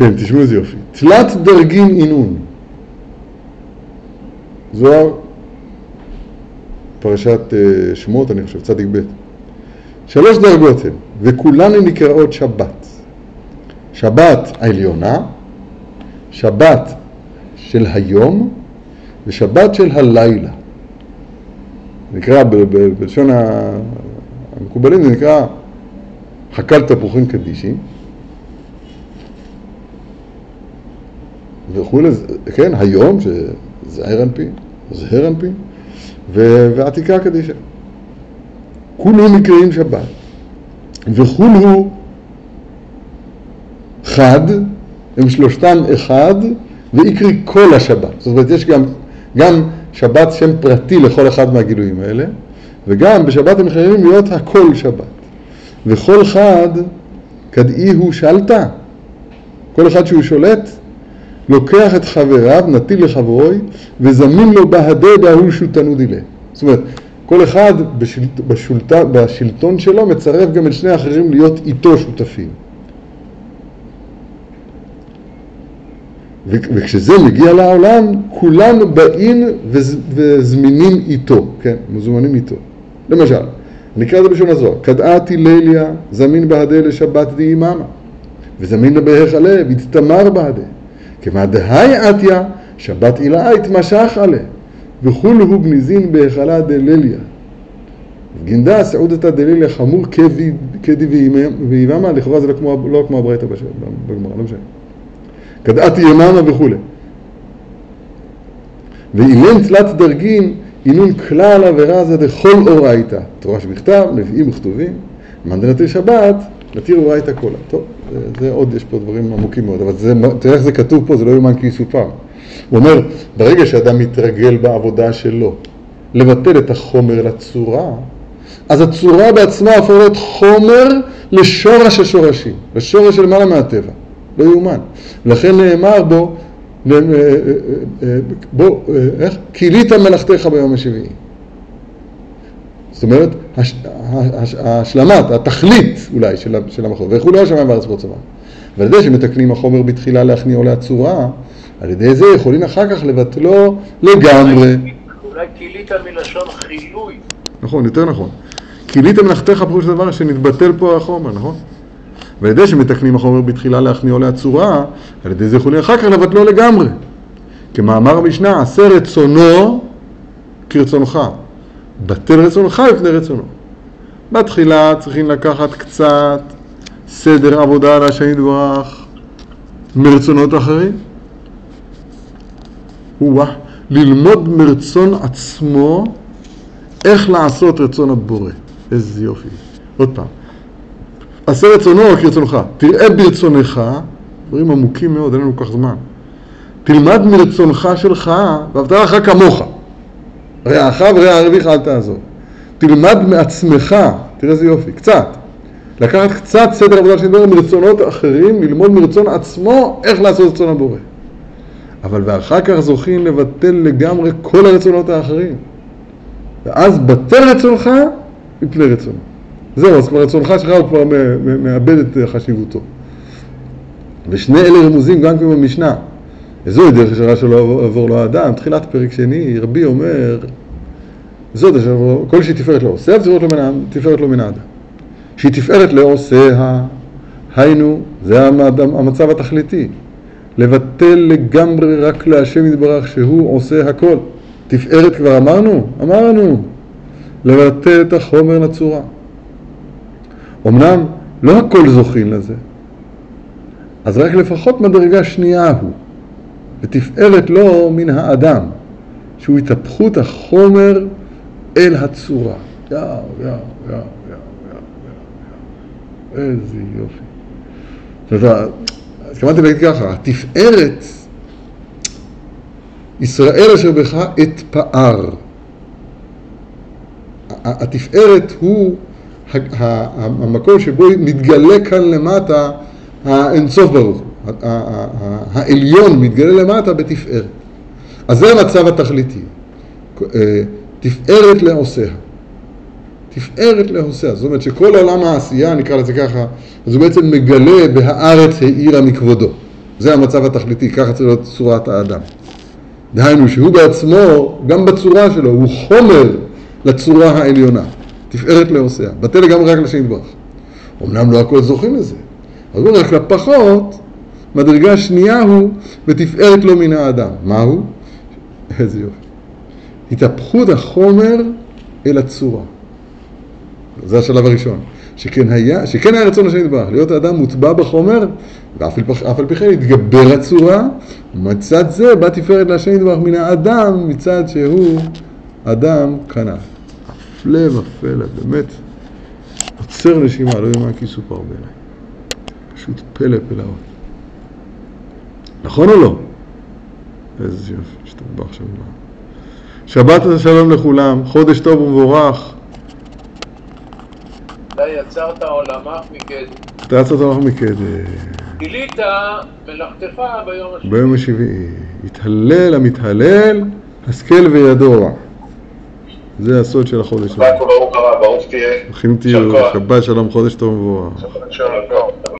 כן, תשמעו איזה יופי. תלת דרגים אינון. זוהר, פרשת אה, שמות, אני חושב, צדיק ב'. שלוש דרגות הן, וכולן נקראות שבת. שבת העליונה, שבת של היום ושבת של הלילה. נקרא, בלשון המקובלים זה נקרא חקל תפוחים קדישים וכולי, כן, היום, שזהר אנפין, זהר אנפין, ועתיקה קדישה. כולו נקראים שבת, וכולו חד, הם שלושתם אחד, ויקרי כל השבת. זאת אומרת, יש גם, גם שבת שם פרטי לכל אחד מהגילויים האלה, וגם בשבת הם יכולים להיות הכל שבת. וכל חד, כדאי הוא שלטה. כל אחד שהוא שולט, לוקח את חבריו, נטיל לחברוי, וזמין לו בהדה בהוא שותנו דילה. זאת אומרת, כל אחד בשלט, בשולט, בשלטון שלו מצרף גם את שני האחרים להיות איתו שותפים. וכשזה מגיע לעולם, כולם באים וזמינים איתו, כן, מזומנים איתו. למשל, נקרא את זה בשון הזוהר, כדעתי ליליה זמין בהדה לשבת איממה, וזמין לבהיכלה והצטמר בהדה. כמה דהי עטיה, שבת עילאה התמשך עליה, וכולו גניזין בהיכלה דליליה. גינדה סעודתא דליליה חמור כדי ויממה, לכאורה זה לא כמו, לא כמו הברייתא בגמרא, לא משנה. כדעתי יממה וכולי. ואילן תלת דרגים, אינון כלל עבירה זה דכל אורייתא. תורה שבכתב, נביאים וכתובים, מנדנתי שבת, נתיר אורייתא כולה. טוב, זה, זה עוד, יש פה דברים עמוקים מאוד, אבל זה, תראה איך זה כתוב פה, זה לא יאומן כי יסופר. הוא אומר, ברגע שאדם מתרגל בעבודה שלו לבטל את החומר לצורה, אז הצורה בעצמה הפכה חומר לשורש השורשים, לשורש של למעלה מהטבע. לא יאומן. לכן נאמר בו, אה, אה, אה, בוא, איך? כילית מלאכתך ביום השביעי. זאת אומרת, ההשלמת, התכלית אולי של המחוז, ויכולו השמיים והארץ בצבא. ועל ידי שמתקנים החומר בתחילה להכניעו להצורה, על ידי זה יכולים אחר כך לבטלו לגמרי. אולי כילית מלשון חילוי. נכון, יותר נכון. כילית מלאכתך פירוש הדבר שנתבטל פה החומר, נכון? ועל ידי שמתקנים החומר בתחילה להכניעו להצורה, על ידי זה יכולים אחר כך לבטלו לגמרי. כמאמר המשנה, עשה רצונו כרצונך. בטל רצונך לפני רצונו. בתחילה צריכים לקחת קצת סדר עבודה על השם יתברך מרצונות אחרים. וואה, ללמוד מרצון עצמו איך לעשות רצון הבורא. איזה יופי. עוד פעם. עשה רצונו כרצונך. תראה ברצונך, דברים עמוקים מאוד, אין לנו כל כך זמן. תלמד מרצונך שלך, ואהבת לך כמוך. רעך ורע ערביך אל תעזור. תלמד מעצמך, תראה איזה יופי, קצת. לקחת קצת סדר עבודה שנדבר מרצונות אחרים, ללמוד מרצון עצמו איך לעשות רצון הבורא. אבל ואחר כך זוכים לבטל לגמרי כל הרצונות האחרים. ואז בטל רצונך מפני רצונו. זהו, אז כבר רצונך שלך הוא כבר מאבד את חשיבותו. ושני אלה רמוזים גם כן במשנה. וזוהי דרך ישרה שלא עבור לו האדם. תחילת פרק שני, רבי אומר, זאת אשר כל שהיא תפארת לו עושה, תפארת לו מן האדם. שהיא תפארת לעושיה, היינו, זה המצב התכליתי. לבטל לגמרי רק להשם יתברך שהוא עושה הכל. תפארת כבר אמרנו? אמרנו. לבטל את החומר לצורה. אמנם לא הכל זוכין לזה, אז רק לפחות מדרגה שנייה הוא, ותפארת לו מן האדם, שהוא התהפכות החומר אל הצורה. יאו, יאו, יאו, יאו, יאו, יאו, איזה יופי. זאת התכוונתי להגיד ככה, התפארת, ישראל אשר בך אתפאר. התפארת הוא המקום שבו מתגלה כאן למטה האינסוף ברוך העליון מתגלה למטה בתפארת. אז זה המצב התכליתי. אה, תפארת לעושיה. תפארת לעושיה. זאת אומרת שכל עולם העשייה, נקרא לזה ככה, אז הוא בעצם מגלה בהארץ העירה מכבודו. זה המצב התכליתי, ככה צריך להיות צורת האדם. דהיינו שהוא בעצמו, גם בצורה שלו, הוא חומר לצורה העליונה. תפארת לעושיה. בטל לגמרי רק לשם יתברך. אמנם לא הכל זוכים לזה, אבל רק לפחות, מדרגה שנייה הוא ותפארת לו מן האדם. מהו? איזה יופי. התהפכות החומר אל הצורה. זה השלב הראשון. שכן היה, שכן היה רצון השם יתברך, להיות האדם מוטבע בחומר, ואף על פי כן התגבר הצורה, ומצד זה בא תפארת להשם יתברך מן האדם, מצד שהוא אדם כנף. הפלא ופלא, באמת, עוצר נשימה, לא יאמן כי יסופר בעיניי. פשוט פלא פלאות. נכון או לא? איזה יופי, השתבח שם דבר. שבת שלום לכולם, חודש טוב ומבורך. אתה יצרת עולמך מקדם. אתה יצאת לך מקדם. גילית מלאכתך ביום השני. ביום השביעי. התהלל המתהלל, השכל וידוע. זה הסוד של החודש. שבת וברוך הבא, ברוך תהיה. תהיו. שבת שלום, חודש טוב ומבורך. יישר כוח.